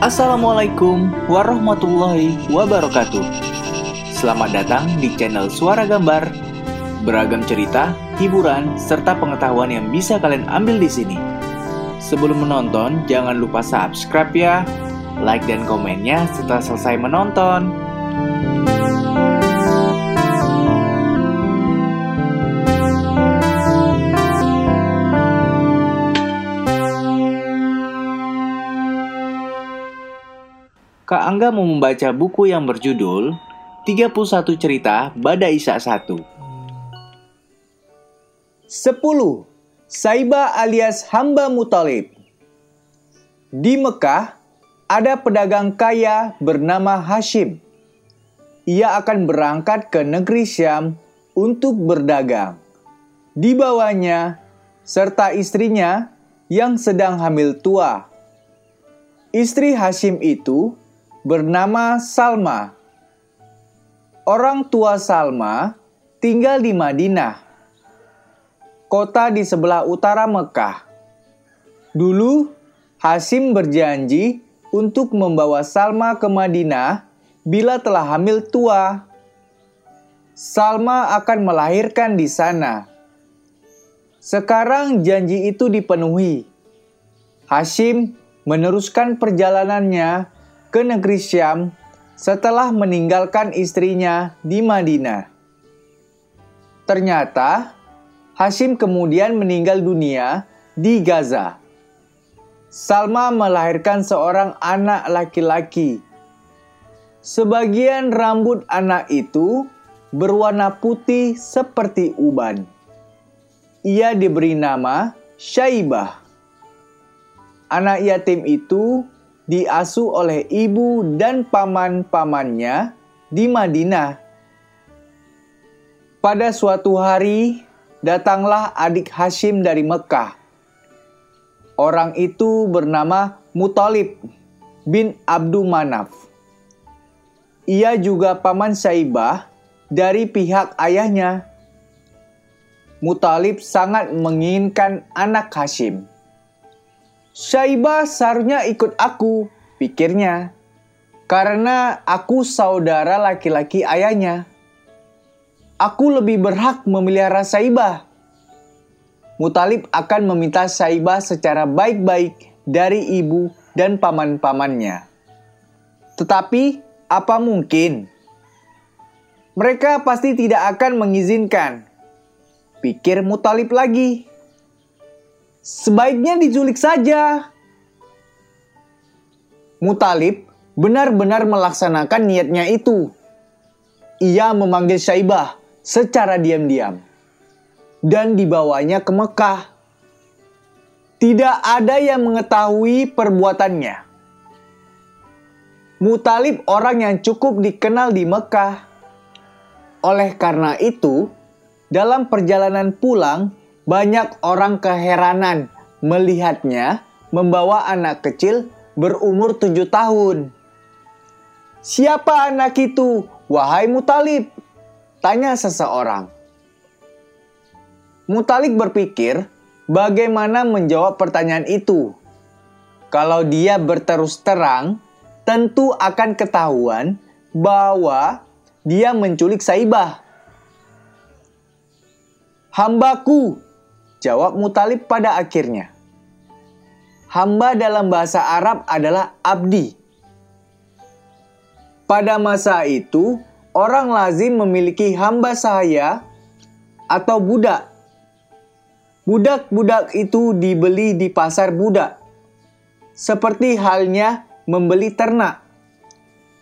Assalamualaikum warahmatullahi wabarakatuh. Selamat datang di channel Suara Gambar. Beragam cerita, hiburan, serta pengetahuan yang bisa kalian ambil di sini. Sebelum menonton, jangan lupa subscribe ya, like dan komennya setelah selesai menonton. Kak Angga mau membaca buku yang berjudul 31 Cerita Bada Isa 1. 10. Saiba alias Hamba Mutalib Di Mekah, ada pedagang kaya bernama Hashim. Ia akan berangkat ke negeri Syam untuk berdagang. Di bawahnya, serta istrinya yang sedang hamil tua. Istri Hashim itu bernama Salma. Orang tua Salma tinggal di Madinah, kota di sebelah utara Mekah. Dulu, Hasim berjanji untuk membawa Salma ke Madinah bila telah hamil tua. Salma akan melahirkan di sana. Sekarang janji itu dipenuhi. Hashim meneruskan perjalanannya ke negeri Syam setelah meninggalkan istrinya di Madinah. Ternyata, Hashim kemudian meninggal dunia di Gaza. Salma melahirkan seorang anak laki-laki. Sebagian rambut anak itu berwarna putih seperti uban. Ia diberi nama Syaibah. Anak yatim itu diasuh oleh ibu dan paman-pamannya di Madinah. Pada suatu hari, datanglah adik Hashim dari Mekah. Orang itu bernama Mutalib bin Abdul Manaf. Ia juga paman Saibah dari pihak ayahnya. Mutalib sangat menginginkan anak Hashim. Syaiba seharusnya ikut aku, pikirnya. Karena aku saudara laki-laki ayahnya. Aku lebih berhak memelihara Saibah. Mutalib akan meminta Saibah secara baik-baik dari ibu dan paman-pamannya. Tetapi, apa mungkin? Mereka pasti tidak akan mengizinkan. Pikir Mutalib lagi. Sebaiknya diculik saja. Mutalib benar-benar melaksanakan niatnya itu. Ia memanggil Syaibah secara diam-diam dan dibawanya ke Mekah. Tidak ada yang mengetahui perbuatannya. Mutalib orang yang cukup dikenal di Mekah. Oleh karena itu, dalam perjalanan pulang, banyak orang keheranan melihatnya membawa anak kecil berumur tujuh tahun. Siapa anak itu? Wahai Mutalib, tanya seseorang. Mutalib berpikir bagaimana menjawab pertanyaan itu. Kalau dia berterus terang, tentu akan ketahuan bahwa dia menculik Saibah. Hambaku, Jawab Mutalib pada akhirnya. Hamba dalam bahasa Arab adalah abdi. Pada masa itu, orang lazim memiliki hamba sahaya atau budak. Budak-budak itu dibeli di pasar budak. Seperti halnya membeli ternak.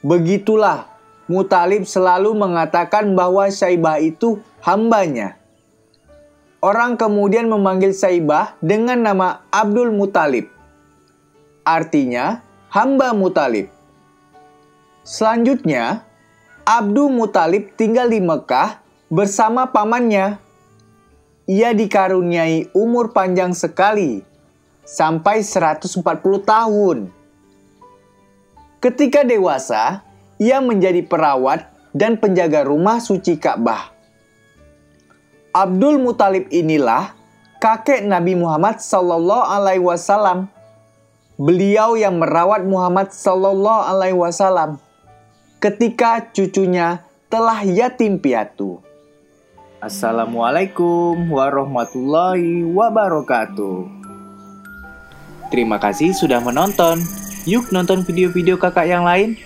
Begitulah Mutalib selalu mengatakan bahwa Syaibah itu hambanya. Orang kemudian memanggil Saibah dengan nama Abdul Mutalib. Artinya, hamba Mutalib. Selanjutnya, Abdul Mutalib tinggal di Mekah bersama pamannya. Ia dikaruniai umur panjang sekali, sampai 140 tahun. Ketika dewasa, ia menjadi perawat dan penjaga rumah suci Ka'bah. Abdul Muthalib inilah kakek Nabi Muhammad Sallallahu Alaihi Wasallam. beliau yang merawat Muhammad Sallallahu Alaihi Wasallam ketika cucunya telah yatim piatu. Assalamualaikum warahmatullahi wabarakatuh. Terima kasih sudah menonton. Yuk nonton video-video kakak yang lain.